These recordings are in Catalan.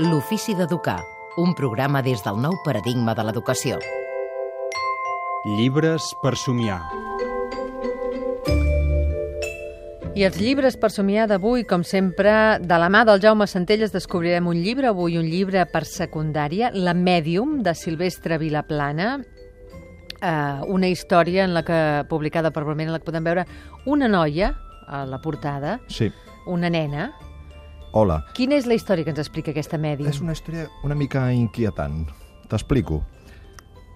L'ofici d'educar, un programa des del nou paradigma de l'educació. Llibres per somiar. I els llibres per somiar d'avui, com sempre, de la mà del Jaume Centelles descobrirem un llibre, avui un llibre per secundària, La Mèdium, de Silvestre Vilaplana, eh, una història en la que, publicada per Bromera, en la que podem veure una noia a la portada, Sí. una nena. Hola. Quina és la història que ens explica aquesta Mèdium? És una història una mica inquietant. T'explico.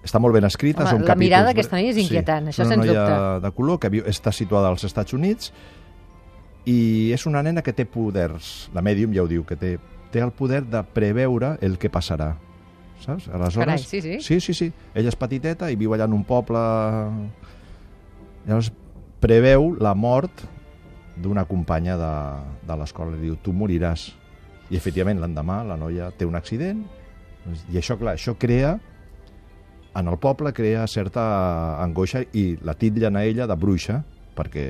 Està molt ben escrita. Home, són la capítols mirada bre- d'aquesta noia és inquietant, això és sens una noia dubte. de color que viu, està situada als Estats Units i és una nena que té poders. La mèdium ja ho diu, que té, té el poder de preveure el que passarà. Saps? Aleshores, Carai, sí, sí. Sí, sí, sí. Ella és petiteta i viu allà en un poble... Llavors, preveu la mort d'una companya de, de l'escola. Li diu, tu moriràs. I, efectivament, l'endemà la noia té un accident i això, clar, això crea en el poble crea certa angoixa i la titllen a ella de bruixa perquè,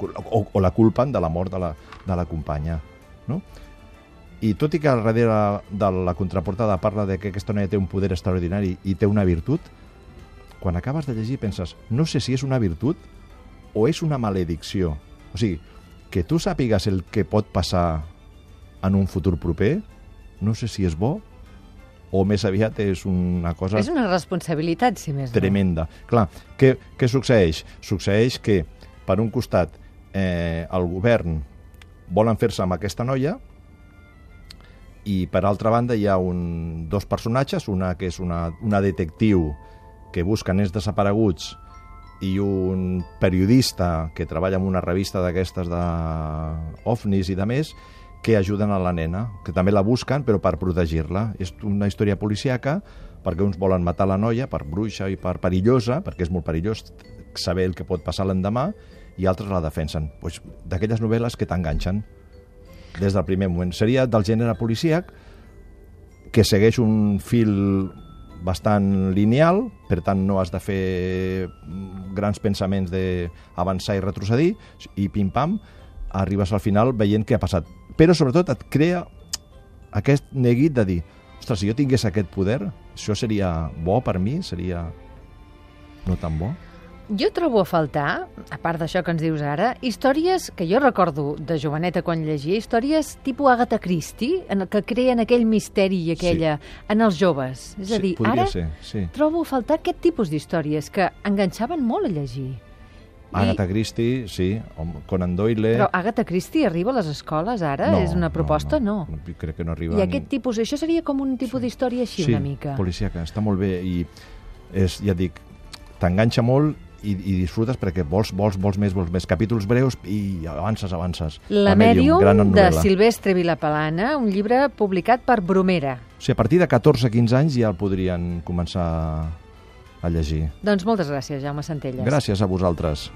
o, o la culpen de la mort de la, de la companya. No? I tot i que al darrere de la contraportada parla de que aquesta noia té un poder extraordinari i té una virtut, quan acabes de llegir penses, no sé si és una virtut o és una maledicció. O sigui, que tu sàpigues el que pot passar en un futur proper, no sé si és bo o més aviat és una cosa És una responsabilitat, si més no. tremenda. Clar, què, què succeeix? Succeeix que, per un costat, eh, el govern volen fer-se amb aquesta noia i, per altra banda, hi ha un, dos personatges, una que és una, una detectiu que busca nens desapareguts i un periodista que treballa en una revista d'aquestes d'OVNIs i de més, que ajuden a la nena, que també la busquen, però per protegir-la. És una història policíaca, perquè uns volen matar la noia per bruixa i per perillosa, perquè és molt perillós saber el que pot passar l'endemà, i altres la defensen. Pues, D'aquelles novel·les que t'enganxen des del primer moment. Seria del gènere policíac, que segueix un fil bastant lineal, per tant no has de fer grans pensaments d'avançar i retrocedir, i pim-pam, arribes al final veient què ha passat. Però sobretot et crea aquest neguit de dir ostres, si jo tingués aquest poder, això seria bo per mi? Seria no tan bo? Jo trobo a faltar, a part d'això que ens dius ara, històries que jo recordo de joveneta quan llegia, històries tipus Agatha Christie, en el que creen aquell misteri i aquella en els joves. És a dir, ara ser, sí. trobo a faltar aquest tipus d'històries que enganxaven molt a llegir. Agatha Christie, sí, Conan Doyle... Però Agatha Christie arriba a les escoles ara? és una proposta? No. no. no crec que no arriba. I aquest tipus, això seria com un tipus d'història així sí, una mica. policíaca, està molt bé i és, ja dic, t'enganxa molt i, i disfrutes perquè vols, vols, vols més, vols més capítols breus i avances, avances. La, Mèdium, gran de novel·la. Silvestre Vilapalana, un llibre publicat per Bromera. O sigui, a partir de 14-15 anys ja el podrien començar a llegir. Doncs moltes gràcies, Jaume Centelles. Gràcies a vosaltres.